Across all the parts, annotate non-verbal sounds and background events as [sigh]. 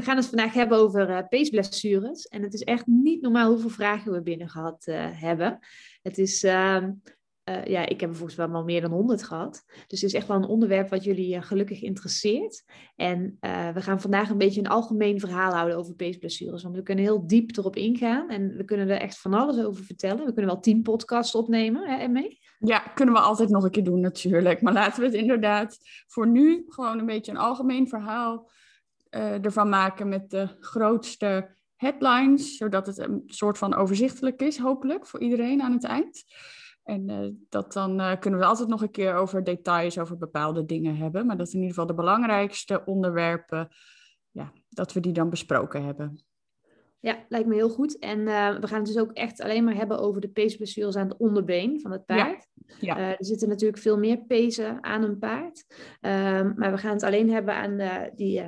We gaan het vandaag hebben over uh, peesblessures. En het is echt niet normaal hoeveel vragen we binnen gehad uh, hebben. Het is, uh, ja, ik heb er volgens mij wel meer dan 100 gehad. Dus het is echt wel een onderwerp wat jullie gelukkig interesseert. En we gaan vandaag een beetje een algemeen verhaal houden over peesblessures. Want we kunnen heel diep erop ingaan. En we kunnen er echt van alles over vertellen. We kunnen wel tien podcasts opnemen, hè, mee. Ja, kunnen we altijd nog een keer doen natuurlijk. Maar laten we het inderdaad voor nu gewoon een beetje een algemeen verhaal uh, ervan maken met de grootste headlines, zodat het een soort van overzichtelijk is, hopelijk, voor iedereen aan het eind. En uh, dat dan uh, kunnen we altijd nog een keer over details over bepaalde dingen hebben. Maar dat is in ieder geval de belangrijkste onderwerpen, ja, dat we die dan besproken hebben. Ja, lijkt me heel goed. En uh, we gaan het dus ook echt alleen maar hebben over de peesblessures aan het onderbeen van het paard. Ja. ja. er zitten natuurlijk veel meer pezen aan een paard. Ehm, maar we gaan het alleen hebben aan die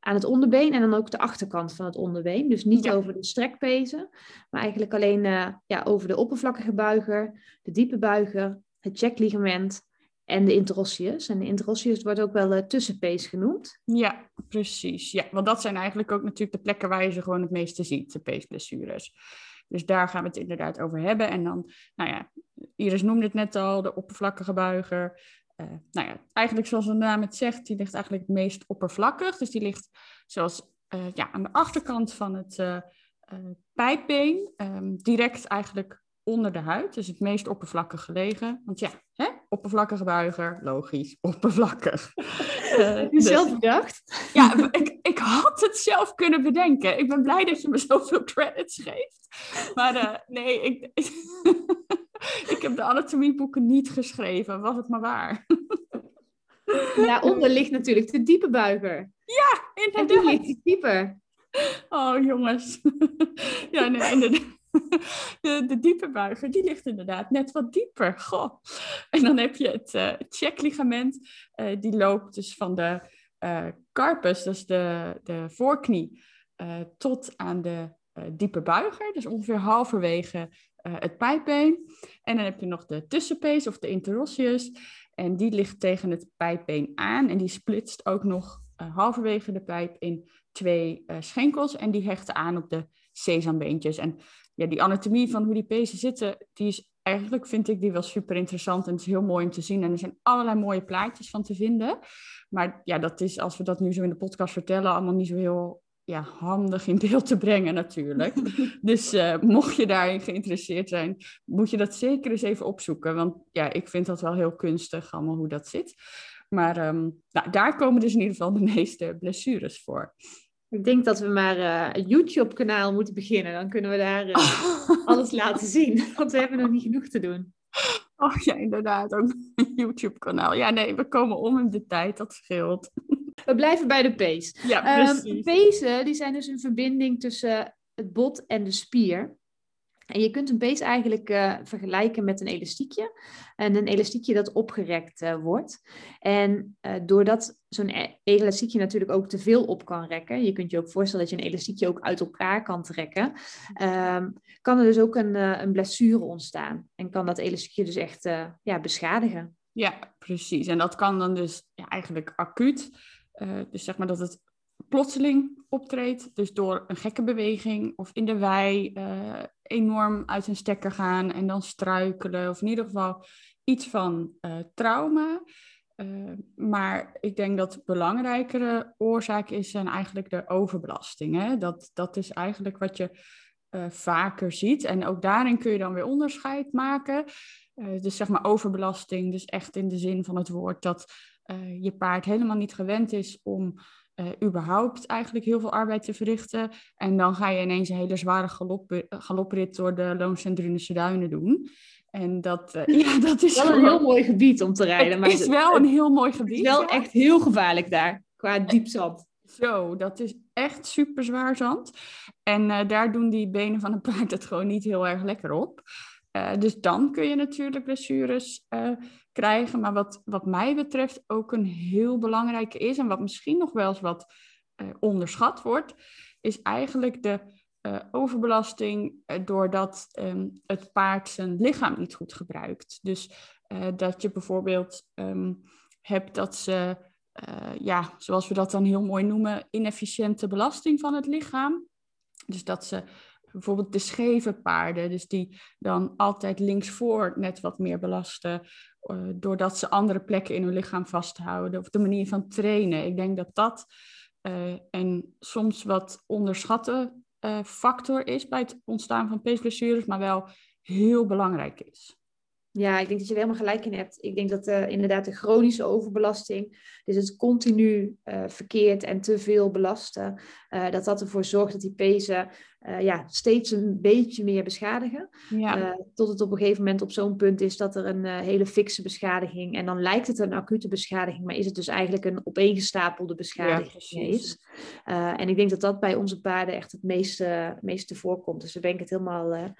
aan het onderbeen en dan ook de achterkant van het onderbeen. Dus niet over de strekpezen, maar eigenlijk alleen uh, ja, over de oppervlakkige buiger, de diepe buiger, het checkligament en de interosseus. En de interosseus wordt ook wel de tussenpees genoemd. Ja, precies. Ja, want dat zijn eigenlijk ook natuurlijk de plekken waar je ze gewoon het meeste ziet, de peesblessures. Dus daar gaan we het inderdaad over hebben. En dan, nou ja, Iris noemde het net al, de oppervlakkige buiger, uh, nou ja, eigenlijk zoals de naam het zegt, die ligt eigenlijk het meest oppervlakkig. Dus die ligt zoals uh, ja, aan de achterkant van het uh, pijpbeen, um, direct eigenlijk onder de huid. Dus het meest oppervlakkig gelegen. Want ja, hè? oppervlakkige buiger, logisch, [laughs] oppervlakkig. Je zelf bedacht? Ja, ik, ik had het zelf kunnen bedenken. Ik ben blij dat je me zoveel credits geeft. Maar nee, ik... [laughs] [laughs] ik heb de anatomieboeken niet geschreven, was het maar waar. [laughs] Daaronder ligt natuurlijk de diepe buiger. Ja, inderdaad. En die ligt die dieper. Oh, jongens. [laughs] ja, nee, inderdaad. De, de, diepe buiger, die ligt inderdaad net wat dieper. Goh. En dan heb je het uh, checkligament. Uh, die loopt dus van de uh, carpus, dus de, de voorknie, tot aan de diepe buiger. Dus ongeveer halverwege uh, het pijpbeen. En dan heb je nog de tussenpees of de interosseus. En die ligt tegen het pijpbeen aan. En die splitst ook nog uh, halverwege de pijp in twee uh, schenkels. En die hechten aan op de sesambeentjes. En ja, die anatomie van hoe die pezen zitten, die is eigenlijk, vind ik, die wel super interessant. En het is heel mooi om te zien. En er zijn allerlei mooie plaatjes van te vinden. Maar ja, dat is, als we dat nu zo in de podcast vertellen, allemaal niet zo heel ja, handig in beeld te brengen natuurlijk. [laughs] dus uh, mocht je daarin geïnteresseerd zijn, moet je dat zeker eens even opzoeken. Want ja, ik vind dat wel heel kunstig allemaal hoe dat zit. Maar um, nou, daar komen dus in ieder geval de meeste blessures voor. Ik denk dat we maar uh, een YouTube-kanaal moeten beginnen. Dan kunnen we daar uh, [laughs] alles laten zien. Want we hebben nog niet genoeg te doen. Oh ja, inderdaad. Ook een [laughs] YouTube-kanaal. Ja, nee, we komen om in de tijd. Dat scheelt. We blijven bij de pees. Ja, um, ehm, pezen die zijn dus een verbinding tussen het bot en de spier. En je kunt een pees eigenlijk uh, vergelijken met een elastiekje. En een elastiekje dat opgerekt uh, wordt. En uh, doordat zo'n e-, elastiekje natuurlijk ook te veel op kan rekken. Je kunt je ook voorstellen dat je een elastiekje ook uit elkaar kan trekken. Um, kan er dus ook een, een blessure ontstaan. En kan dat elastiekje dus echt ja, beschadigen. Ja, precies. En dat kan dan dus ja, eigenlijk acuut uh, dus zeg maar dat het plotseling optreedt, dus door een gekke beweging of in de wei uh, enorm uit een stekker gaan en dan struikelen, of in ieder geval iets van uh, trauma. maar ik denk dat belangrijkere oorzaak is zijn eigenlijk de overbelasting. Hè? Dat, dat is eigenlijk wat je vaker ziet. En ook daarin kun je dan weer onderscheid maken. dus zeg maar overbelasting, dus echt in de zin van het woord dat uh, je paard helemaal niet gewend is om uh, überhaupt eigenlijk heel veel arbeid te verrichten. En dan ga je ineens een hele zware galop, galoprit door de Loons en Drunense duinen doen. En dat, uh, [laughs] ja, dat is wel een heel mooi gebied om te rijden. Het maar is wel een heel mooi gebied. Het is wel echt heel gevaarlijk daar, qua diep zand. Zo, dat is echt super zwaar zand. En uh, daar doen die benen van een paard het gewoon niet heel erg lekker op. Uh, dus dan kun je natuurlijk blessures uh, krijgen. Maar wat, wat mij betreft ook een heel belangrijke is, en wat misschien nog wel eens wat onderschat wordt, is eigenlijk de overbelasting doordat um, het paard zijn lichaam niet goed gebruikt. Dus dat je bijvoorbeeld um, hebt dat ze ja, zoals we dat dan heel mooi noemen, inefficiënte belasting van het lichaam. Dus dat ze bijvoorbeeld de scheve paarden, dus die dan altijd linksvoor net wat meer belasten, uh, doordat ze andere plekken in hun lichaam vasthouden, of de manier van trainen. Ik denk dat dat uh, een soms wat onderschatte factor is bij het ontstaan van peesblessures, maar wel heel belangrijk is. Ja, ik denk dat je er helemaal gelijk in hebt. Ik denk dat inderdaad de chronische overbelasting, dus het continu verkeerd en te veel belasten, dat dat ervoor zorgt dat die pezen ja, steeds een beetje meer beschadigen. Ja. tot het op een gegeven moment op zo'n punt is dat er een hele fikse beschadiging, en dan lijkt het een acute beschadiging, maar is het dus eigenlijk een opeengestapelde beschadiging ja, is. en ik denk dat dat bij onze paarden echt het meeste, meeste voorkomt. Dus daar ben ik het helemaal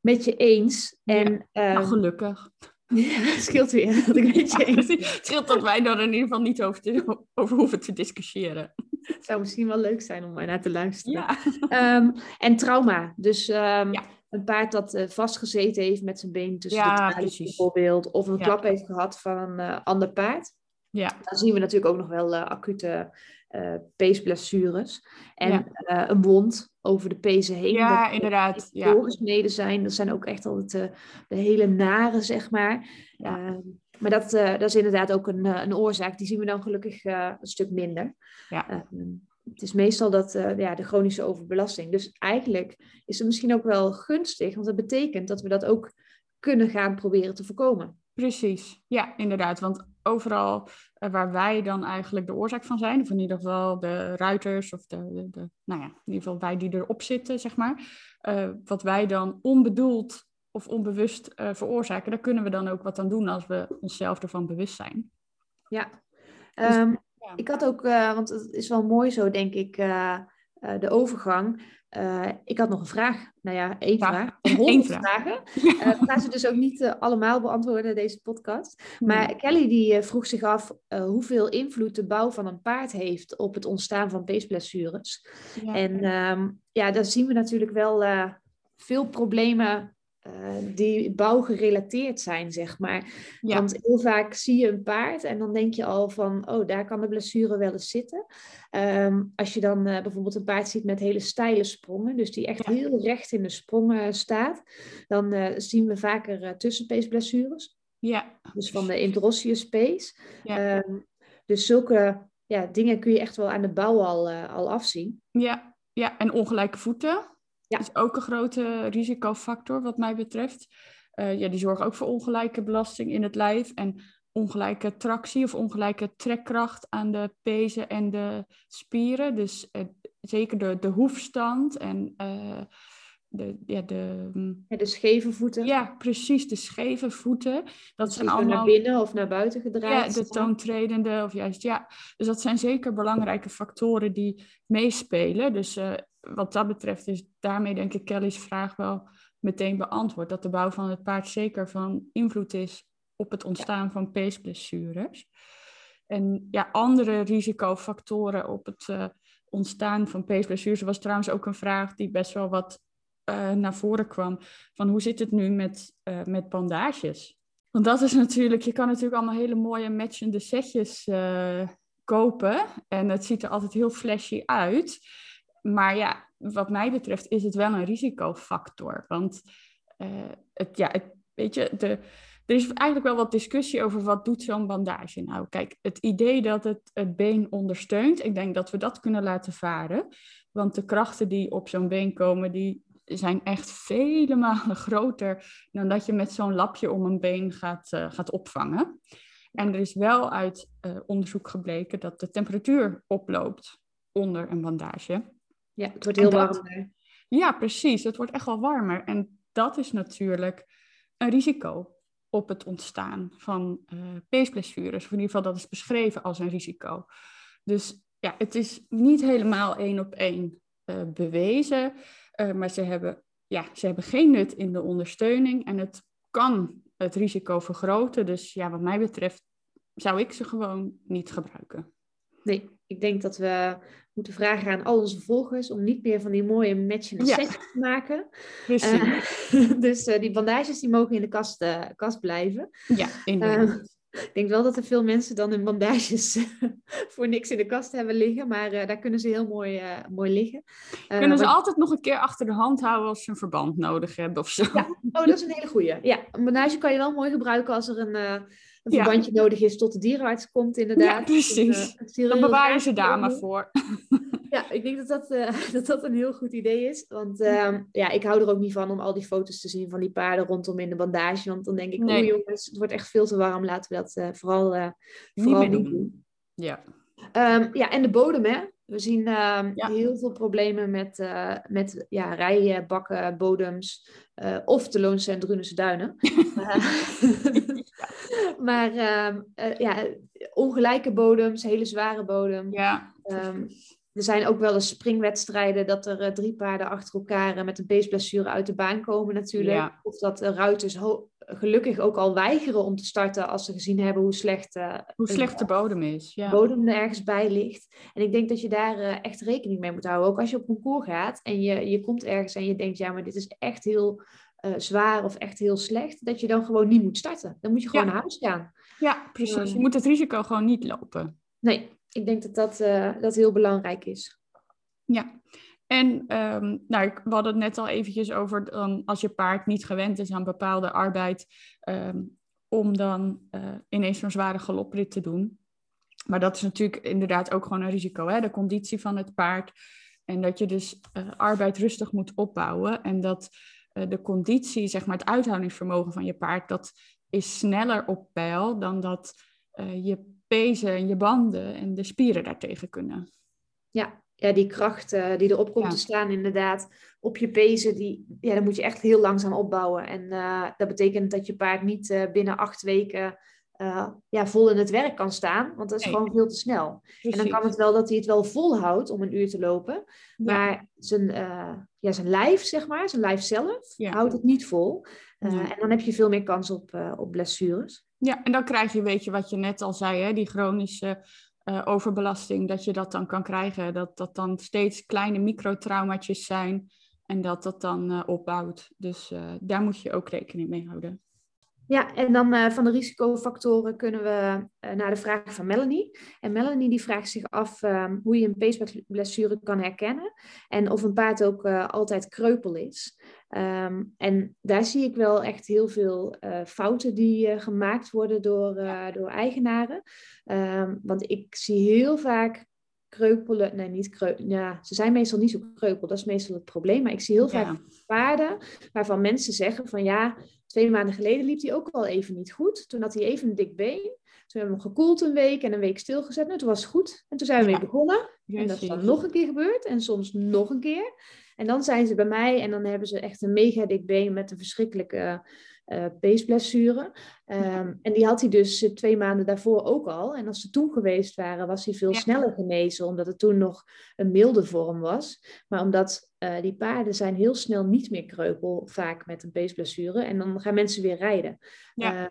met je eens. En, ja, nou, gelukkig. [laughs] Ja, het scheelt weer. Dat ik met je [laughs] eens. Het scheelt dat wij er in ieder geval niet over, te, over hoeven te discussiëren. Het [laughs] zou misschien wel leuk zijn om naar te luisteren. Ja. Um, [laughs] en trauma. Dus um, ja. een paard dat uh, vastgezeten heeft met zijn been tussen ja, de tralies bijvoorbeeld. Of een klap heeft gehad van een uh, ander paard. Ja. Dan zien we natuurlijk ook nog wel uh, acute peesblessures. En een wond over de pezen heen. Ja, dat inderdaad. Ja. Doorgesneden zijn. Dat zijn ook echt altijd de hele nare, zeg maar. Ja. Ehm, maar dat, dat is inderdaad ook een, een oorzaak. Die zien we dan gelukkig een stuk minder. Ja. Ehm, het is meestal dat, ja, de chronische overbelasting. Dus eigenlijk is het misschien ook wel gunstig. Want dat betekent dat we dat ook kunnen gaan proberen te voorkomen. Precies, ja, inderdaad. Want overal waar wij dan eigenlijk de oorzaak van zijn, of in ieder geval de ruiters, of de, de, de nou ja, in ieder geval wij die erop zitten, zeg maar, wat wij dan onbedoeld of onbewust uh, veroorzaken, daar kunnen we dan ook wat aan doen als we onszelf ervan bewust zijn. Ja, dus, um, ja. ik had ook, want het is wel mooi zo, denk ik, de overgang. Ik had nog een vraag. Nou ja, één vraag. Vraag. vragen. We gaan ze dus ook niet allemaal beantwoorden, deze podcast. Maar Kelly die vroeg zich af hoeveel invloed de bouw van een paard heeft op het ontstaan van peesblessures. Ja. En um, ja, daar zien we natuurlijk wel veel problemen uh, die bouwgerelateerd zijn, zeg maar. Ja. Want heel vaak zie je een paard en dan denk je al van, oh, daar kan de blessure wel eens zitten. Um, als je dan uh, bijvoorbeeld een paard ziet met hele steile sprongen, dus die echt ja. heel recht in de sprongen staat, dan uh, zien we vaker tussenpeesblessures. Ja. Dus van de interosseus pees. Ja. Um, dus zulke ja, dingen kun je echt wel aan de bouw al, al afzien. Ja. ja, en ongelijke voeten. Ja. is ook een grote risicofactor wat mij betreft. Uh, ja, die zorgen ook voor ongelijke belasting in het lijf en ongelijke tractie of ongelijke trekkracht aan de pezen en de spieren. Dus uh, zeker de, de hoefstand en uh, de, ja, de, mm, ja, de scheve voeten. Ja, precies, de scheve voeten. Dat zijn allemaal naar binnen of naar buiten gedraaid. Ja, de toontredende of juist ja. Dus dat zijn zeker belangrijke factoren die meespelen. Dus uh, wat dat betreft is daarmee denk ik Kelly's vraag wel meteen beantwoord. Dat de bouw van het paard zeker van invloed is op het ontstaan ja. van peesblessures. En ja, andere risicofactoren op het uh, ontstaan van peesblessures was trouwens ook een vraag die best wel wat uh, naar voren kwam. Van hoe zit het nu met, uh, met bandages? Want dat is natuurlijk, je kan natuurlijk allemaal hele mooie matchende setjes kopen. En het ziet er altijd heel flashy uit. Maar ja, wat mij betreft is het wel een risicofactor. Want uh, het, ja, weet je, de, er is eigenlijk wel wat discussie over wat doet zo'n bandage nou. Kijk, het idee dat het het been ondersteunt, ik denk dat we dat kunnen laten varen. Want de krachten die op zo'n been komen, die zijn echt vele malen [laughs] groter dan dat je met zo'n lapje om een been gaat, uh, gaat opvangen. En er is wel uit uh, onderzoek gebleken dat de temperatuur oploopt onder een bandage. Ja, het wordt heel warm. Ja, precies. Het wordt echt wel warmer. En dat is natuurlijk een risico op het ontstaan van uh, peesblessures. Of in ieder geval dat is beschreven als een risico. Dus ja, het is niet helemaal één op één uh, bewezen, uh, maar ze hebben, ja, ze hebben geen nut in de ondersteuning en het kan het risico vergroten. Dus ja, wat mij betreft zou ik ze gewoon niet gebruiken. Nee, ik denk dat we moeten vragen aan al onze volgers om niet meer van die mooie matchende ja. sets te maken. Uh, [laughs] dus uh, die bandages die mogen in de kast, uh, kast blijven. Ja, inderdaad. ik denk wel dat er veel mensen dan hun bandages [laughs] voor niks in de kast hebben liggen, maar daar kunnen ze heel mooi, mooi liggen. kunnen ze altijd nog een keer achter de hand houden als ze een verband nodig hebben of zo? Ja. Oh, dat is een hele goeie. Ja, een bandage kan je wel mooi gebruiken als er een een verbandje nodig is tot de dierenarts komt, inderdaad. Ja, precies. Dus, uh, Dan bewaar je ze daar maar voor. [laughs] Ja, ik denk dat dat, uh, [laughs] dat dat een heel goed idee is. Want uh, ja, ik hou er ook niet van om al die foto's te zien van die paarden rondom in de bandage. Want dan denk ik, nee. oh jongens, het wordt echt veel te warm. Laten we dat uh, vooral, vooral niet doen. doen. Ja. Um, ja, en de bodem, hè. We zien uh, ja. heel veel problemen met, uh, met ja, rijbakken, bodems uh, of de Loonse en Drunense duinen. [laughs] [laughs] maar ehm, ja, ongelijke bodems, hele zware bodem. Ja. Um, er zijn ook wel eens springwedstrijden dat er drie paarden achter elkaar met een beestblessure uit de baan komen natuurlijk. Ja. Of dat de ruiters gelukkig ook al weigeren om te starten als ze gezien hebben hoe slecht, uh, hoe slecht de bodem is. Ja. bodem er ergens bij ligt. En ik denk dat je daar uh, echt rekening mee moet houden. Ook als je op concours gaat en je, je komt ergens en je denkt, ja, maar dit is echt heel uh, zwaar of echt heel slecht, dat je dan gewoon niet moet starten. Dan moet je gewoon ja. naar huis gaan. Ja, precies. je moet het risico gewoon niet lopen. Nee, ik denk dat dat, dat heel belangrijk is. Ja, en um, nou, we hadden het net al eventjes over dan als je paard niet gewend is aan bepaalde arbeid, um, om dan uh, ineens zo'n zware galoprit te doen. Maar dat is natuurlijk inderdaad ook gewoon een risico, hè? de conditie van het paard. En dat je dus uh, arbeid rustig moet opbouwen. En dat uh, de conditie, zeg maar het uithoudingsvermogen van je paard, dat is sneller op peil dan dat je pezen en je banden en de spieren daartegen kunnen. Ja, ja, die kracht uh, die erop komt ja. te staan, inderdaad, op je pezen, die, ja, dan moet je echt heel langzaam opbouwen. En uh, dat betekent dat je paard niet uh, binnen acht weken ja, vol in het werk kan staan, want dat is nee. gewoon veel te snel. Precies. En dan kan het wel dat hij het wel volhoudt om een uur te lopen, ja. maar zijn, ja, zijn lijf, zeg maar, zijn lijf zelf, ja. houdt het niet vol. En dan heb je veel meer kans op, op blessures. Ja, en dan krijg je, weet je, wat je net al zei, hè, die chronische uh, overbelasting, dat je dat dan kan krijgen. Dat dat dan steeds kleine microtraumaatjes zijn en dat dat dan uh, opbouwt. Dus uh, daar moet je ook rekening mee houden. Ja, en dan van de risicofactoren kunnen we naar de vraag van Melanie. En Melanie die vraagt zich af um, hoe je een peesblessure kan herkennen en of een paard ook altijd kreupel is. Um, en daar zie ik wel echt heel veel uh, fouten die uh, gemaakt worden door, uh, door eigenaren. Um, want ik zie heel vaak kreupelen, nee niet kreupelen, ja, ze zijn meestal niet zo kreupel, dat is meestal het probleem. Maar ik zie heel vaak paarden waarvan mensen zeggen van ja, twee maanden geleden liep hij ook wel even niet goed. Toen had hij even een dik been. Toen hebben we hem gekoeld een week en een week stilgezet. Nou, toen was het goed. En toen zijn we ja. weer begonnen. En dat is dan nog een keer gebeurd. En soms nog een keer. En dan zijn ze bij mij en dan hebben ze echt een mega dik been met een verschrikkelijke uh, peesblessure. Um, en die had hij dus twee maanden daarvoor ook al. En als ze toen geweest waren, was hij veel ja. sneller genezen, omdat het toen nog een milde vorm was. Maar omdat uh, die paarden zijn heel snel niet meer kreupel, vaak met een peesblessure. En dan gaan mensen weer rijden. Ja. Uh,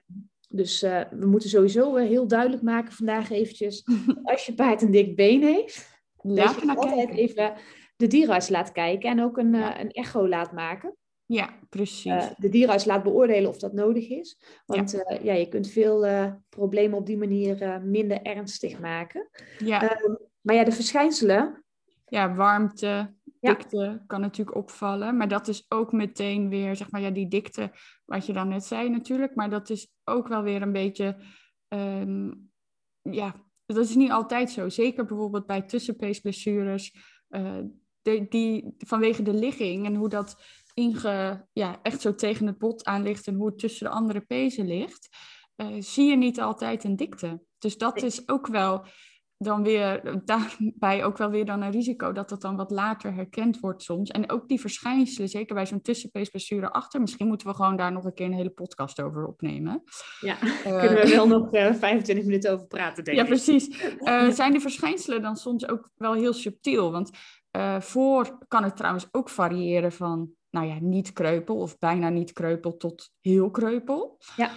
dus uh, we moeten sowieso heel duidelijk maken vandaag eventjes, [laughs] als je paard een dik been heeft, dat je altijd even de dierenarts laat kijken en ook een, uh, een echo laat maken. Ja, precies. Uh, de dierenarts laat beoordelen of dat nodig is. Want ja. Uh, ja je kunt veel problemen op die manier minder ernstig maken. Ja. Um, maar ja, de verschijnselen. Ja, warmte, dikte kan natuurlijk opvallen. Maar dat is ook meteen weer, zeg maar, ja, die dikte, wat je dan net zei natuurlijk. Maar dat is ook wel weer een beetje, um, ja, dat is niet altijd zo. Zeker bijvoorbeeld bij tussenpeesblessures. Uh, de, die, vanwege de ligging en hoe dat inge, ja, echt zo tegen het bot aan ligt en hoe het tussen de andere pezen ligt, uh, zie je niet altijd een dikte. Dus dat is ook wel dan weer daarbij ook wel weer dan een risico dat dat dan wat later herkend wordt soms. En ook die verschijnselen, zeker bij zo'n tussenpeesblessure achter. Misschien moeten we gewoon daar nog een keer een hele podcast over opnemen. Ja, uh, [laughs] kunnen we wel nog uh, eh, 25 minuten over praten, denk ik. Ja, precies. Uh, [laughs] zijn die verschijnselen dan soms ook wel heel subtiel? Want voor kan het trouwens ook variëren van, nou ja, niet kreupel of bijna niet kreupel tot heel kreupel. Ja.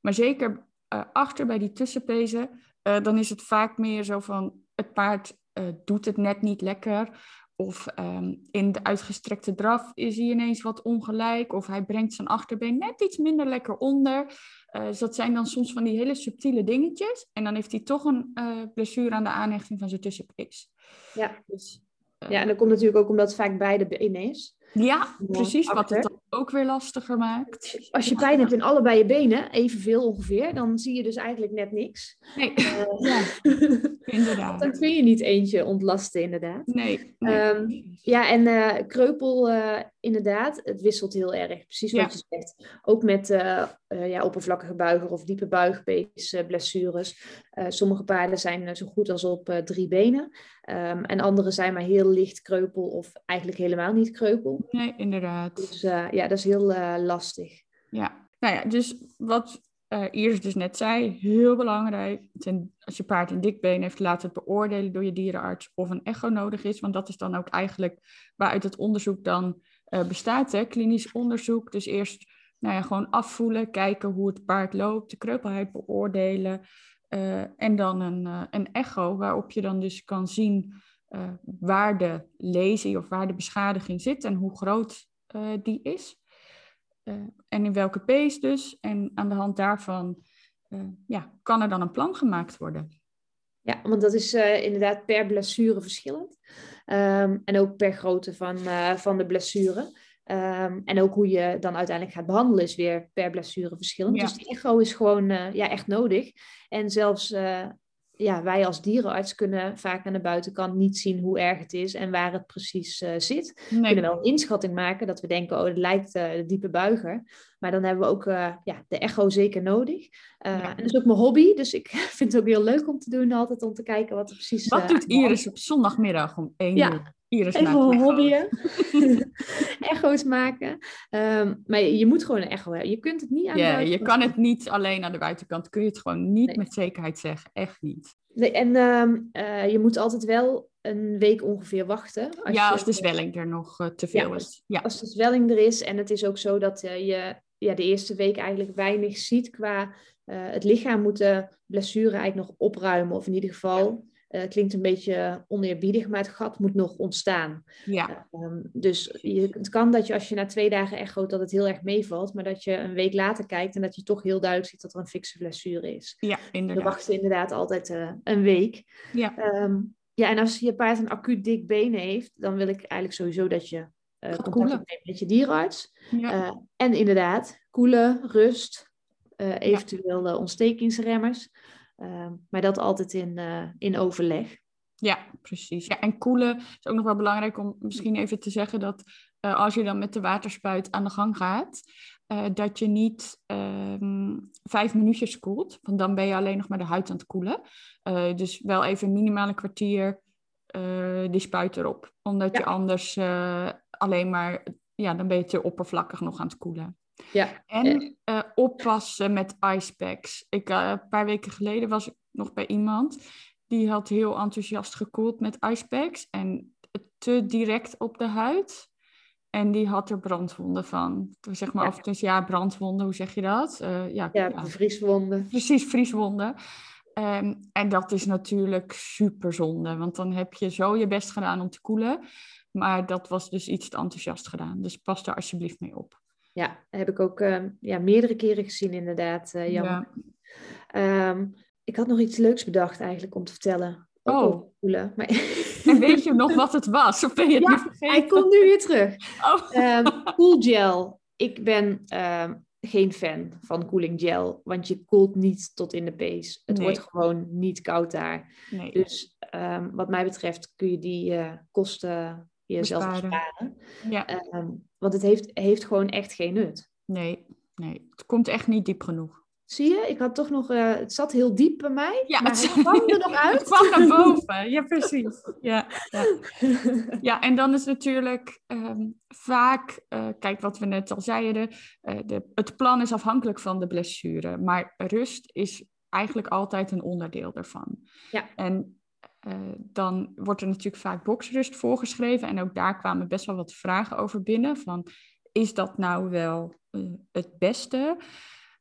maar zeker achter bij die tussenpezen dan is het vaak meer zo van het paard doet het net niet lekker. Of um, in de uitgestrekte draf is hij ineens wat ongelijk. Of hij brengt zijn achterbeen net iets minder lekker onder. Dus dat zijn dan soms van die hele subtiele dingetjes. En dan heeft hij toch een blessure aan de aanhechting van zijn tussenpees. Ja. Dus, ja, en dat komt natuurlijk ook omdat het vaak beide benen is. Ja, precies. Wat het dan ook weer lastiger maakt. Als je pijn hebt in allebei je benen, evenveel ongeveer, dan zie je dus eigenlijk net niks. Nee, uh, ja, [laughs] inderdaad. Dan kun je niet eentje ontlasten, inderdaad. Nee. Ehm, ja, en uh, kreupel, uh, inderdaad, het wisselt heel erg. Precies wat je zegt. Ook met ja, oppervlakkige buiger of diepe buigbees blessures. Sommige paarden zijn zo goed als op drie benen. Um, en andere zijn maar heel licht kreupel of eigenlijk helemaal niet kreupel. Nee, inderdaad. Dus ja, dat is heel lastig. Ja, nou ja, dus wat Iris dus net zei, heel belangrijk. als je paard een dik been heeft, laat het beoordelen door je dierenarts of een echo nodig is. Want dat is dan ook eigenlijk waaruit het onderzoek dan bestaat, hè? klinisch onderzoek. Dus eerst nou ja, gewoon afvoelen, kijken hoe het paard loopt, de kreupelheid beoordelen. Uh, en dan een, een echo waarop je dan dus kan zien waar de lesie of waar de beschadiging zit en hoe groot die is. En in welke pace dus. En aan de hand daarvan ja, kan er dan een plan gemaakt worden. Ja, want dat is inderdaad per blessure verschillend. Um, en ook per grootte van, van de blessure. Um, en ook hoe je dan uiteindelijk gaat behandelen is weer per blessure verschillend. Ja. Dus die echo is gewoon ja, echt nodig. En zelfs ja, wij als dierenarts kunnen vaak aan de buitenkant niet zien hoe erg het is en waar het precies uh, zit. We kunnen wel een inschatting maken dat we denken, oh, het lijkt de diepe buiger. Maar dan hebben we ook ja, de echo zeker nodig. Ja. En dat is ook mijn hobby, dus ik [laughs] vind het ook heel leuk om te doen altijd om te kijken wat er precies... Wat doet Iris op zondagmiddag om 1 ja. uur? Iris Even een. Echo's [laughs] [laughs] maken. Um, maar je moet gewoon een echo hebben. Je kunt het niet aan de buitenkant. Je kan het niet alleen aan de buitenkant. Kun je het gewoon niet nee. met zekerheid zeggen. Echt niet. Nee, en um, uh, je moet altijd wel een week ongeveer wachten. Als ja, als de zwelling er nog uh, te veel ja, is. Ja, als de zwelling er is. En het is ook zo dat uh, je ja, de eerste week eigenlijk weinig ziet qua... het lichaam moet de blessure eigenlijk nog opruimen. Of in ieder geval... Uh, klinkt een beetje oneerbiedig, maar het gat moet nog ontstaan. Ja. Uh, um, dus je, het kan dat je als je na twee dagen echoot dat het heel erg meevalt, maar dat je een week later kijkt en dat je toch heel duidelijk ziet dat er een fikse blessure is. Ja, inderdaad. We wachten inderdaad altijd uh, een week. Ja. Um, ja, en als je paard een acuut dik been heeft, dan wil ik eigenlijk sowieso dat je contact opneemt met je dierarts. Ja. en inderdaad, koelen, rust, eventueel ja. ontstekingsremmers. Uh, maar dat altijd in, uh, in overleg. Ja, precies. Ja, en koelen is ook nog wel belangrijk om misschien even te zeggen dat uh, als je dan met de waterspuit aan de gang gaat, dat je niet ehm, vijf minuutjes koelt, want dan ben je alleen nog maar de huid aan het koelen. dus wel even minimaal een kwartier die spuit erop, omdat ja. je anders alleen maar, ja, dan ben je te oppervlakkig nog aan het koelen. Ja. En uh, oppassen met icepacks. Ik, uh, een paar weken geleden was ik nog bij iemand die had heel enthousiast gekoeld met icepacks en te direct op de huid. En die had er brandwonden van. Zeg maar, ja. of dus ja, brandwonden, hoe zeg je dat? Uh, ja, ja, ja, vrieswonden. Precies, vrieswonden. Um, en dat is natuurlijk super zonde, want dan heb je zo je best gedaan om te koelen. Maar dat was dus iets te enthousiast gedaan. Dus pas daar alsjeblieft mee op. Ja, heb ik ook uh, ja, meerdere keren gezien inderdaad, uh, jammer. Ja. Um, ik had nog iets leuks bedacht eigenlijk om te vertellen. Ook oh. Koelen, maar... [laughs] En weet je nog wat het was? Of ben je het ja, niet vergeten? hij komt nu weer terug. Oh. Um, cool gel. Ik ben um, geen fan van cooling gel, want je koelt niet tot in de pees. Het Nee. wordt gewoon niet koud daar. Nee. Dus um, wat mij betreft kun je die uh, kosten jezelf Besparen. besparen. Ja, Um, want het heeft, heeft gewoon echt geen nut. nee, nee. Het komt echt niet diep genoeg. Zie je? Ik had toch nog, uh, het zat heel diep bij mij, ja, maar het, kwam er nog uit. Het kwam naar boven, ja precies. Ja, ja. ja en dan is natuurlijk um, vaak, uh, kijk wat we net al zeiden, uh, de, het plan is afhankelijk van de blessure, maar rust is eigenlijk altijd een onderdeel daarvan. Ja. En dan wordt er natuurlijk vaak boksrust voorgeschreven en ook daar kwamen best wel wat vragen over binnen van, is dat nou wel het beste?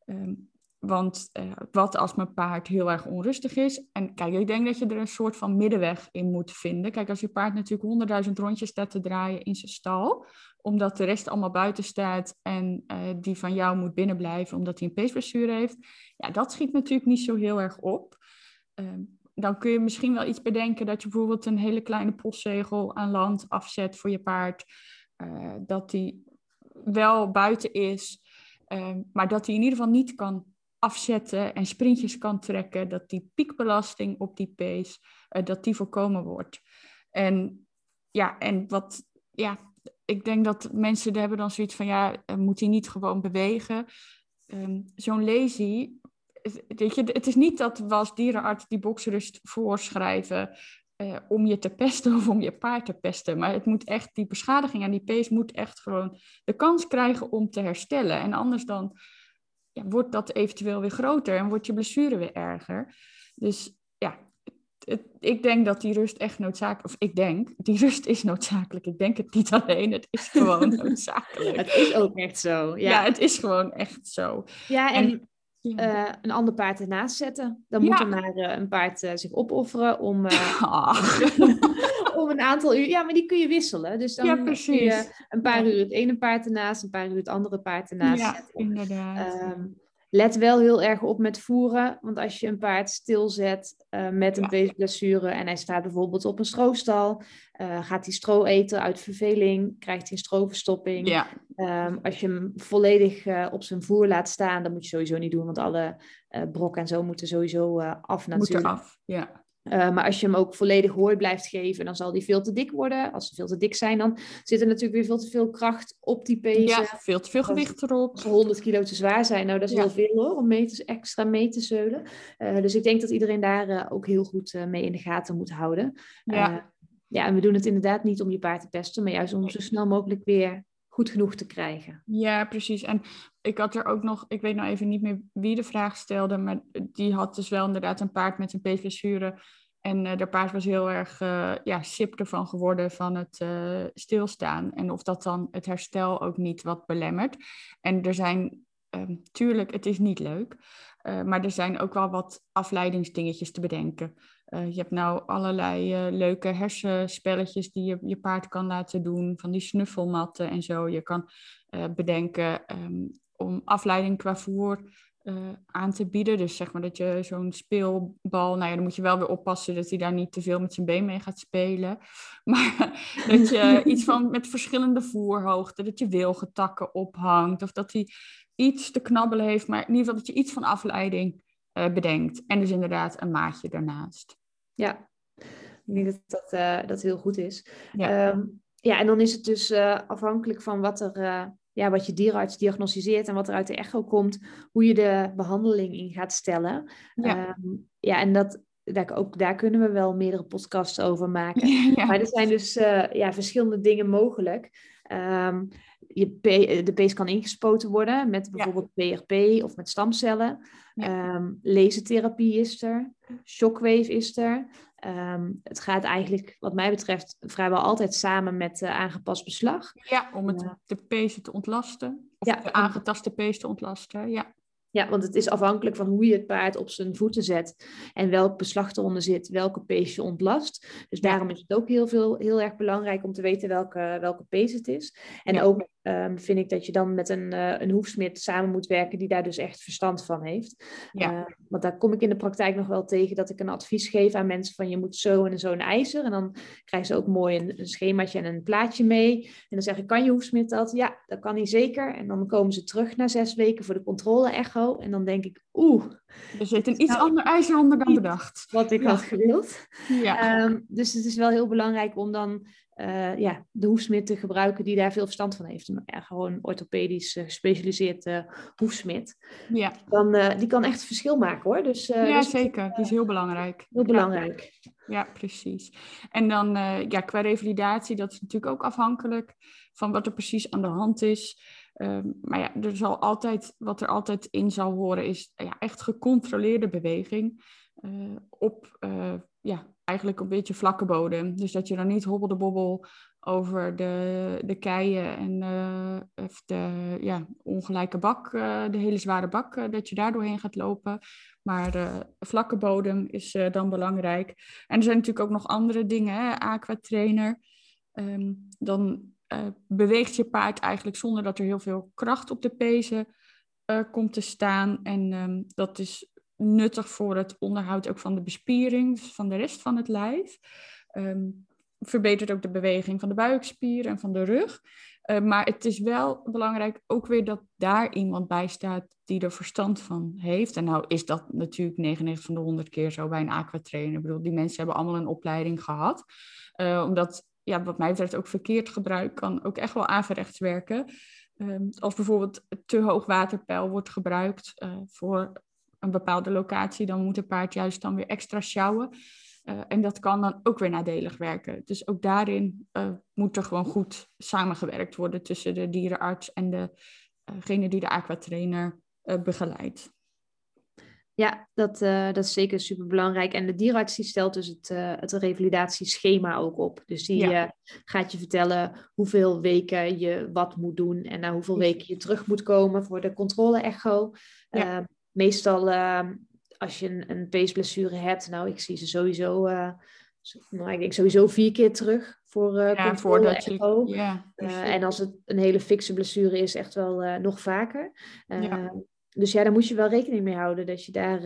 Um, want uh, wat als mijn paard heel erg onrustig is? En kijk, ik denk dat je er een soort van middenweg in moet vinden. Kijk, als je paard natuurlijk honderdduizend rondjes staat te draaien in zijn stal, omdat de rest allemaal buiten staat en die van jou moet binnenblijven omdat hij een peesblessure heeft, ja, dat schiet natuurlijk niet zo heel erg op. Uh, dan kun je misschien wel iets bedenken dat je bijvoorbeeld een hele kleine postzegel aan land afzet voor je paard, uh, dat die wel buiten is, ehm, maar dat hij in ieder geval niet kan afzetten en sprintjes kan trekken, dat die piekbelasting op die pace, uh, dat die voorkomen wordt. En ja, en wat, ja, ik denk dat mensen hebben dan zoiets van, ja, moet hij niet gewoon bewegen? Um, Zo'n lazy, weet je, het is niet dat we als dierenarts die boksrust voorschrijven uh, om je te pesten of om je paard te pesten. Maar het moet echt, die beschadiging aan die pace moet echt gewoon de kans krijgen om te herstellen. En anders dan ja, wordt dat eventueel weer groter en wordt je blessure weer erger. Dus ja, het, ik denk dat die rust echt noodzakelijk, of ik denk, die rust is noodzakelijk. Ik denk het niet alleen, het is gewoon [laughs] noodzakelijk. Het is ook echt zo. Ja, ja het is gewoon echt zo. Ja, en, uh, een ander paard ernaast zetten. Dan moet er maar uh, een paard uh, zich opofferen om, [laughs] ah. [laughs] om een aantal uur. Ja, maar die kun je wisselen. Dus dan ja, kun je een paar uur het ene paard ernaast, een paar uur het andere paard ernaast ja, zetten. Inderdaad. Um, let wel heel erg op met voeren. Want als je een paard stilzet uh, met een peesblessure en hij staat bijvoorbeeld op een stroostal, uh, gaat hij stro eten uit verveling, krijgt hij een stroverstopping. Ja. Um, als je hem volledig uh, op zijn voer laat staan, dan moet je sowieso niet doen, want alle brokken en zo moeten sowieso af natuurlijk. Moeten af, ja. Uh, maar als je hem ook volledig hooi blijft geven, dan zal die veel te dik worden. Als ze veel te dik zijn, dan zit er natuurlijk weer veel te veel kracht op die pezen. Ja, veel te veel gewicht erop. Als ze 100 kilo te zwaar zijn, nou dat is heel veel hoor, om mee te, extra mee te zeulen. Uh, dus ik denk dat iedereen daar uh, ook heel goed mee in de gaten moet houden. Ja. ja, en we doen het inderdaad niet om je paard te pesten, maar juist om zo snel mogelijk weer goed genoeg te krijgen. Ja, precies. En ik had er ook nog, ik weet nou even niet meer wie de vraag stelde, maar die had dus wel inderdaad een paard met een peesblessure. En uh, de paard was heel erg uh, ja, sip ervan geworden van het uh, stilstaan. En of dat dan het herstel ook niet wat belemmert. En er zijn, um, tuurlijk, het is niet leuk. maar er zijn ook wel wat afleidingsdingetjes te bedenken. Je hebt nou allerlei leuke hersenspelletjes die je je paard kan laten doen. Van die snuffelmatten en zo. Je kan bedenken um, om afleiding qua voer aan te bieden. Dus zeg maar dat je zo'n speelbal, nou ja, dan moet je wel weer oppassen dat hij daar niet te veel met zijn been mee gaat spelen. [laughs] Maar dat je iets van [laughs] met verschillende voerhoogte, dat je wilgetakken ophangt of dat hij iets te knabbelen heeft, maar in ieder geval dat je iets van afleiding uh, bedenkt. En dus inderdaad een maatje daarnaast. Ja, ik denk dat dat, uh, dat heel goed is. Ja. Um, ja, en dan is het dus afhankelijk van wat er ja, wat je dierenarts diagnosticeert en wat er uit de echo komt, hoe je de behandeling in gaat stellen. Ja, ehm, ja en dat, daar, ook daar kunnen we wel meerdere podcasts over maken. [laughs] Ja. Maar er zijn dus ja, verschillende dingen mogelijk. Um, je de pees kan ingespoten worden met bijvoorbeeld PRP of met stamcellen. Ja. Um, lasertherapie is er. Shockwave is er. Um, het gaat eigenlijk, wat mij betreft, vrijwel altijd samen met uh, aangepast beslag. Ja, om het, de pees te ontlasten. Of ja, de aangetaste pees te ontlasten, ja. Ja, want het is afhankelijk van hoe je het paard op zijn voeten zet en welk beslag eronder zit, welke pees je ontlast. Dus daarom is het ook heel, veel, heel erg belangrijk om te weten welke, welke pees het is. En ook um, vind ik dat je dan met een, uh, een hoefsmid samen moet werken die daar dus echt verstand van heeft. Ja. Uh, want daar kom ik in de praktijk nog wel tegen dat ik een advies geef aan mensen van je moet zo en zo een ijzer. En dan krijgen ze ook mooi een, een schemaatje en een plaatje mee. En dan zeg ik, kan je hoefsmid dat? Ja, dat kan hij zeker. En dan komen ze terug na zes weken voor de controle echo. En dan denk ik, oeh, Er zit een iets nou, ander ijzer onder dan bedacht. Wat ik had gewild. Ja. Ehm, dus het is wel heel belangrijk om dan uh, ja, de hoefsmid te gebruiken die daar veel verstand van heeft. Ja, gewoon orthopedisch uh, gespecialiseerd uh, hoefsmid. Ja. Dan, die kan echt verschil maken hoor. Dus, ja, dus, zeker. Die is heel belangrijk. Heel belangrijk. Ja, precies. En dan ja, qua revalidatie, dat is natuurlijk ook afhankelijk van wat er precies aan de hand is. Um, maar ja, er zal altijd, wat er altijd in zal horen, is ja, echt gecontroleerde beweging. op ja, eigenlijk een beetje vlakke bodem. Dus dat je dan niet hobbel de bobbel over de, de keien en uh, de ja, ongelijke bak, de hele zware bak, dat je daar doorheen gaat lopen. Maar vlakke bodem is dan belangrijk. En er zijn natuurlijk ook nog andere dingen, hè? aquatrainer. Um, dan beweegt je paard eigenlijk zonder dat er heel veel kracht op de pezen komt te staan. En um, dat is nuttig voor het onderhoud ook van de bespiering, dus van de rest van het lijf. Um, verbetert ook de beweging van de buikspieren en van de rug. Uh, maar het is wel belangrijk ook weer dat daar iemand bij staat die er verstand van heeft. En nou is dat natuurlijk 99 van de 100 keer zo bij een aquatrainer. Ik bedoel, die mensen hebben allemaal een opleiding gehad. Omdat, ja, wat mij betreft, ook verkeerd gebruik kan ook echt wel averechts werken. Als bijvoorbeeld te hoog waterpeil wordt gebruikt uh, voor een bepaalde locatie, dan moet het paard juist dan weer extra sjouwen. Uh, en dat kan dan ook weer nadelig werken. Dus ook daarin uh, moet er gewoon goed samengewerkt worden tussen de dierenarts en degene die de aquatrainer begeleidt. Ja, dat, dat is zeker super belangrijk. En de dierenarts die stelt dus het, het revalidatieschema ook op. Dus die ja. gaat je vertellen hoeveel weken je wat moet doen en na hoeveel weken je terug moet komen voor de controle-echo. Ja. Ehm, meestal uh, als je een, een peesblessure hebt, nou, ik zie ze sowieso, nou, ik denk sowieso vier keer terug voor uh, ja, voordat je, ja, en als het een hele fikse blessure is, echt wel nog vaker. Ja. Ehm, dus ja, daar moet je wel rekening mee houden dat je daar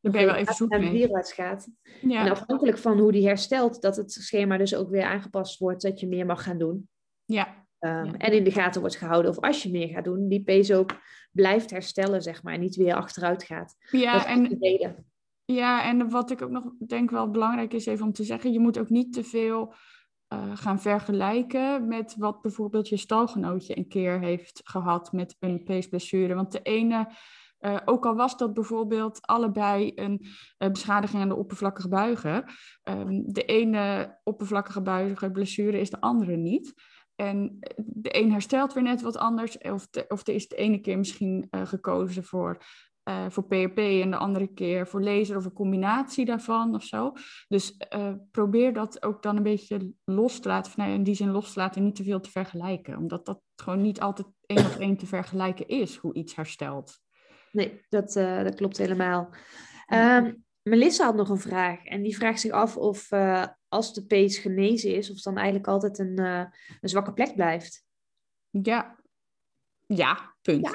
dan ben je wel even zoek naar de dierenarts gaat. Ja. En afhankelijk van hoe die herstelt, dat het schema dus ook weer aangepast wordt, dat je meer mag gaan doen. Ja, Um, En in de gaten wordt gehouden of als je meer gaat doen, die pees ook blijft herstellen, zeg maar, en niet weer achteruit gaat. Ja, en, ja, en wat ik ook nog denk wel belangrijk is even om te zeggen, je moet ook niet te veel uh, gaan vergelijken met wat bijvoorbeeld je stalgenootje een keer heeft gehad met een peesblessure. Want de ene, uh, ook al was dat bijvoorbeeld allebei een uh, beschadiging aan de oppervlakkige buigen, um, de ene oppervlakkige buigen blessure is de andere niet. En de een herstelt weer net wat anders. Of, de, of er is de ene keer misschien gekozen voor, uh, voor PHP en de andere keer voor laser of een combinatie daarvan of zo. Dus uh, probeer dat ook dan een beetje los te laten, van, in die zin los te laten en niet te veel te vergelijken. Omdat dat gewoon niet altijd één op één te vergelijken is, hoe iets herstelt. Nee, dat, dat klopt helemaal. Um, Melissa had nog een vraag en die vraagt zich af of als de pees genezen is, of het dan eigenlijk altijd een, een zwakke plek blijft. Ja. Ja, punt.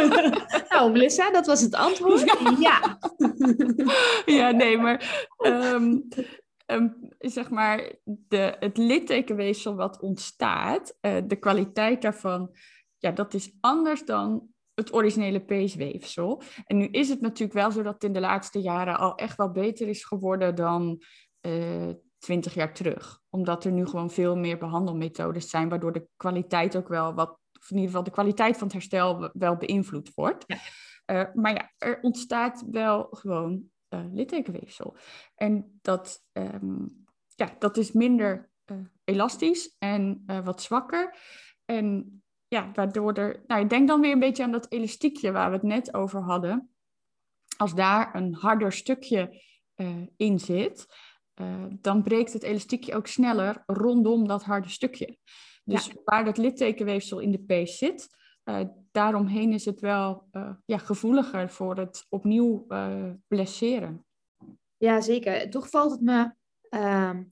[laughs] nou, Melissa, dat was het antwoord. [laughs] Ja. [laughs] Ja, nee, maar um, um, zeg maar, de, het littekenweefsel wat ontstaat, uh, de kwaliteit daarvan, ja, dat is anders dan het originele peesweefsel. En nu is het natuurlijk wel zo dat het in de laatste jaren al echt wel beter is geworden dan uh, 20 jaar terug. Omdat er nu gewoon veel meer behandelmethodes zijn, waardoor de kwaliteit ook wel wat, of in ieder geval de kwaliteit van het herstel wel beïnvloed wordt. Ja. Uh, maar ja, er ontstaat wel gewoon uh, littekenweefsel. En dat, um, ja, dat is minder uh, elastisch en wat zwakker. En ja, waardoor er, nou, ik denk dan weer een beetje aan dat elastiekje waar we het net over hadden. Als daar een harder stukje in zit, dan breekt het elastiekje ook sneller rondom dat harde stukje. Dus waar dat littekenweefsel in de pees zit, uh, daaromheen is het wel uh, ja, gevoeliger voor het opnieuw blesseren. Ja, zeker. Toch valt het me ehm,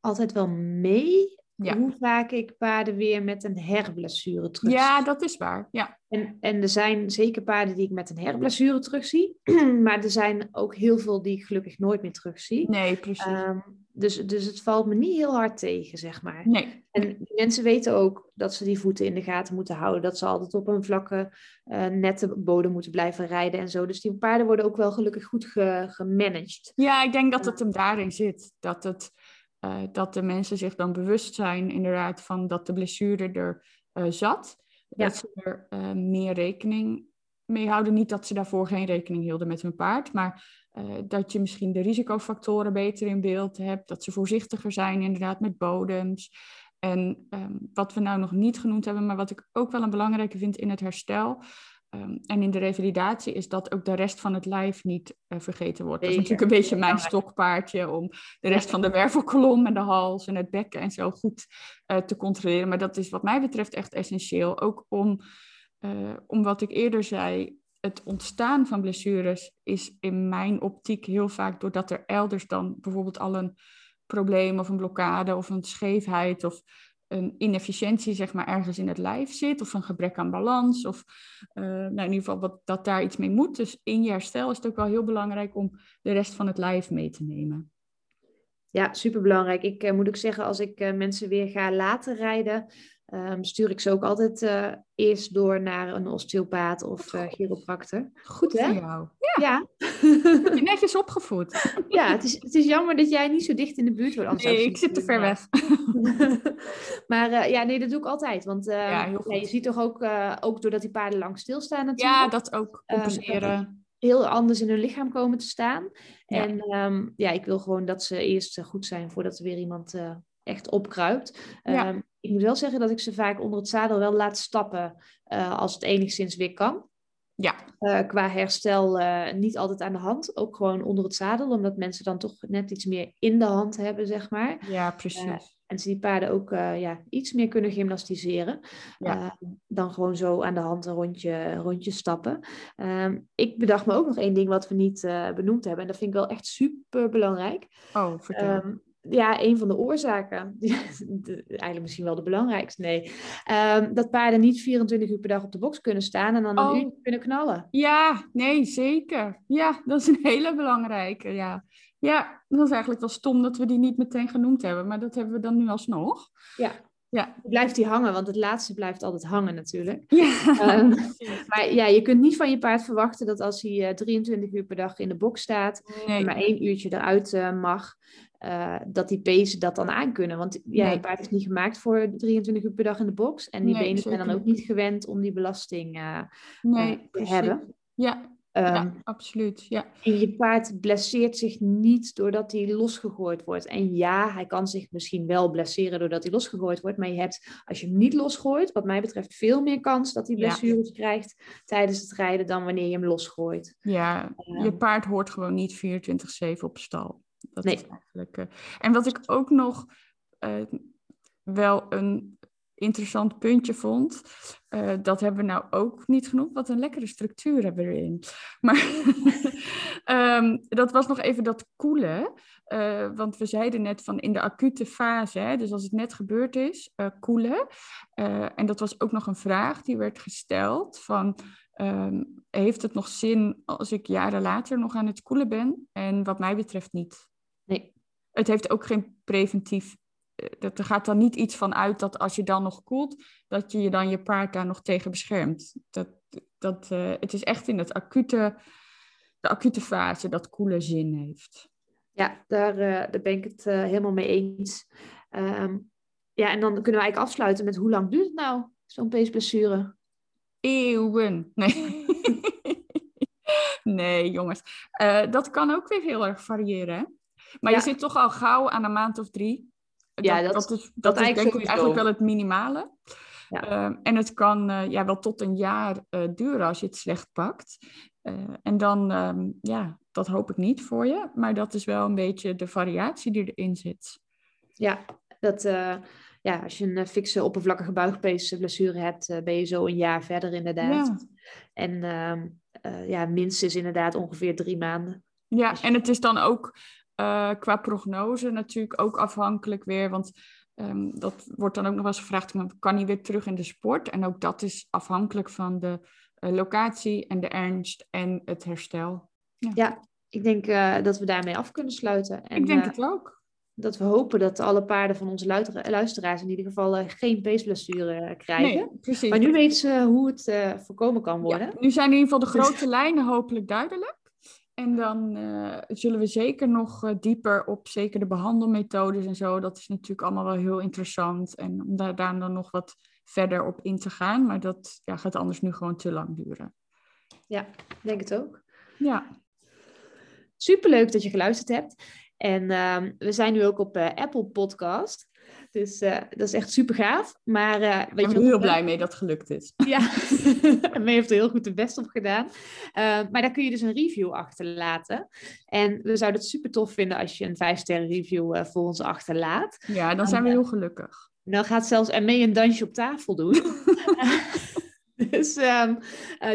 altijd wel mee hoe vaak ik paarden weer met een herblessure terug Ja, dat is waar. Ja. En, en er zijn zeker paarden die ik met een herblessure terugzie. [clears throat] maar er zijn ook heel veel die ik gelukkig nooit meer terugzie. Nee, precies. Ehm, dus, dus het valt me niet heel hard tegen, zeg maar. Nee. En mensen weten ook dat ze die voeten in de gaten moeten houden. Dat ze altijd op een vlakke, uh, nette bodem moeten blijven rijden en zo. Dus die paarden worden ook wel gelukkig goed gemanaged. Ja, ik denk dat het hem daarin zit. Dat, het, uh, dat de mensen zich dan bewust zijn inderdaad van dat de blessure er uh, zat. Ja. Dat ze er meer rekening mee houden. Niet dat ze daarvoor geen rekening hielden met hun paard, maar dat je misschien de risicofactoren beter in beeld hebt, dat ze voorzichtiger zijn inderdaad met bodems. En um, wat we nou nog niet genoemd hebben, maar wat ik ook wel een belangrijke vind in het herstel um, en in de revalidatie, is dat ook de rest van het lijf niet uh, vergeten wordt. Dat is natuurlijk een beetje mijn stokpaardje om de rest [laughs] van de wervelkolom en de hals en het bekken en zo goed uh, te controleren. Maar dat is wat mij betreft echt essentieel, ook om, om wat ik eerder zei, het ontstaan van blessures is in mijn optiek heel vaak doordat er elders dan bijvoorbeeld al een probleem of een blokkade of een scheefheid of een inefficiëntie zeg maar ergens in het lijf zit of een gebrek aan balans of uh, nou in ieder geval wat, dat daar iets mee moet. Dus in je herstel is het ook wel heel belangrijk om de rest van het lijf mee te nemen. Ja, superbelangrijk. Ik uh, moet ook zeggen, als ik uh, mensen weer ga laten rijden, um, stuur ik ze ook altijd uh, eerst door naar een osteopaat of uh, chiropractor. Goed, hè? jou. Ja. ja. je netjes opgevoed. [laughs] ja, het is, het is jammer dat jij niet zo dicht in de buurt wordt. Nee, ik zit te ver weg. [laughs] maar uh, ja, nee, dat doe ik altijd. Want ja, ja, je ziet toch ook, ook doordat die paarden lang stilstaan natuurlijk. Ja, dat ook. Compenseren heel anders in hun lichaam komen te staan. En um, ja, ik wil gewoon dat ze eerst goed zijn voordat er weer iemand echt opkruipt. Ja. Um, ik moet wel zeggen dat ik ze vaak onder het zadel wel laat stappen uh, als het enigszins weer kan. Ja. Uh, qua herstel uh, niet altijd aan de hand, ook gewoon onder het zadel, omdat mensen dan toch net iets meer in de hand hebben, zeg maar. Ja, precies. en ze die paarden ook ja, iets meer kunnen gymnastiseren ja. dan gewoon zo aan de hand een rondje, rondje stappen. Um, ik bedacht me ook nog één ding wat we niet benoemd hebben, en dat vind ik wel echt super belangrijk. Oh, vertel. Um, ja, een van de oorzaken, [laughs] eigenlijk misschien wel de belangrijkste, nee, um, dat paarden niet 24 uur per dag op de box kunnen staan en dan een oh. uur kunnen knallen. Ja, nee, zeker. Ja, dat is een hele belangrijke, ja. Ja, dat is eigenlijk wel stom dat we die niet meteen genoemd hebben, maar dat hebben we dan nu alsnog. Ja. Ja. Blijft die hangen, want het laatste blijft altijd hangen natuurlijk. Ja. Um, [laughs] maar ja, je kunt niet van je paard verwachten dat als hij uh, 23 uur per dag in de box staat, nee. maar één uurtje eruit uh, mag, uh, dat die pezen dat dan aankunnen. Want ja, nee. je paard is niet gemaakt voor 23 uur per dag in de box. En die nee, benen zijn dan ook niet gewend om die belasting nee, te hebben. Ja. Um, ja, absoluut. Ja. En je paard blesseert zich niet doordat hij losgegooid wordt. En ja, hij kan zich misschien wel blesseren doordat hij losgegooid wordt. Maar je hebt, als je hem niet losgooit, wat mij betreft, veel meer kans dat hij blessures ja. krijgt tijdens het rijden dan wanneer je hem losgooit. Ja, um, je paard hoort gewoon niet 24-7 op stal. Dat nee. is eigenlijk. Uh, en wat ik ook nog uh, wel een interessant puntje vond, uh, dat hebben we nou ook niet genoemd. Wat een lekkere structuur hebben we erin. Maar um, [laughs] dat was nog even dat koelen. want we zeiden net van in de acute fase, hè, dus als het net gebeurd is, koelen. en dat was ook nog een vraag die werd gesteld van. Um, heeft het nog zin als ik jaren later nog aan het koelen ben? En wat mij betreft niet. Nee. Het heeft ook geen preventief. Dat, er gaat dan niet iets van uit dat als je dan nog koelt, dat je je dan je paard daar nog tegen beschermt. Dat, dat, uh, het is echt in het acute, de acute fase dat koelen zin heeft. Ja, daar, uh, daar ben ik het uh, helemaal mee eens. Um, ja, en dan kunnen we eigenlijk afsluiten met hoe lang duurt het nou, zo'n peesblessure? Eeuwen. Nee. [laughs] nee, jongens. dat kan ook weer heel erg variëren. Hè? Maar ja. je zit toch al gauw aan een maand of drie. Ja, dat, dat is, dat, dat is eigenlijk denk ik eigenlijk wel het minimale. Ja. Uh, en het kan uh, ja, wel tot een jaar uh, duren als je het slecht pakt. en dan, um, ja, dat hoop ik niet voor je. Maar dat is wel een beetje de variatie die erin zit. Ja, dat, ja als je een fikse oppervlakkige buigpeesblessure hebt, ben je zo een jaar verder inderdaad. Ja. En ehm, ja, minstens inderdaad ongeveer drie maanden. Ja, en het is dan ook uh, qua prognose natuurlijk ook afhankelijk weer. Want Ehm, dat wordt dan ook nog wel eens gevraagd, kan hij weer terug in de sport? En ook dat is afhankelijk van de uh, locatie en de ernst en het herstel. Ja, ja ik denk uh, dat we daarmee af kunnen sluiten. En, ik denk het ook dat we hopen dat alle paarden van onze luisteraars in ieder geval geen peesblessure krijgen. Nee, maar nu weten ze hoe het voorkomen kan worden. Ja, nu zijn in ieder geval de grote lijnen hopelijk duidelijk. En dan uh, zullen we zeker nog dieper op zeker de behandelmethodes en zo. Dat is natuurlijk allemaal wel heel interessant. En om daar, daar dan nog wat verder op in te gaan. Maar dat ja, gaat anders nu gewoon te lang duren. Ja, denk het ook. Ja. Superleuk dat je geluisterd hebt. En ehm, we zijn nu ook op uh, Apple Podcast. Dus uh, dat is echt super gaaf. Maar, uh, weet ik ben heel blij mee dat het gelukt is. [laughs] Ja, [laughs] Mee heeft er heel goed de best op gedaan. maar daar kun je dus een review achterlaten. En we zouden het super tof vinden als je een 5-sterren review voor ons achterlaat. Ja, dan zijn we heel gelukkig. Dan gaat zelfs mee een dansje op tafel doen. [laughs] dus um,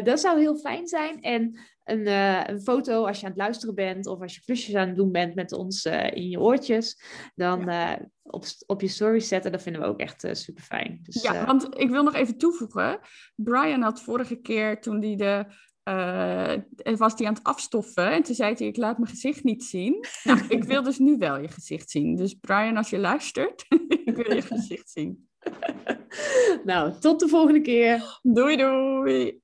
dat zou heel fijn zijn. En een, uh, een, foto als je aan het luisteren bent of als je plusjes aan het doen bent met ons uh, in je oortjes, dan uh, op, op je stories zetten. Dat vinden we ook echt super fijn. Dus, ja, want ik wil nog even toevoegen. Brian had vorige keer toen hij de. was hij aan het afstoffen en toen zei hij: Ik laat mijn gezicht niet zien. [laughs] nou, ik wil dus nu wel je gezicht zien. Dus Brian, als je luistert, [laughs] ik wil je gezicht zien. nou, tot de volgende keer. Doei, doei.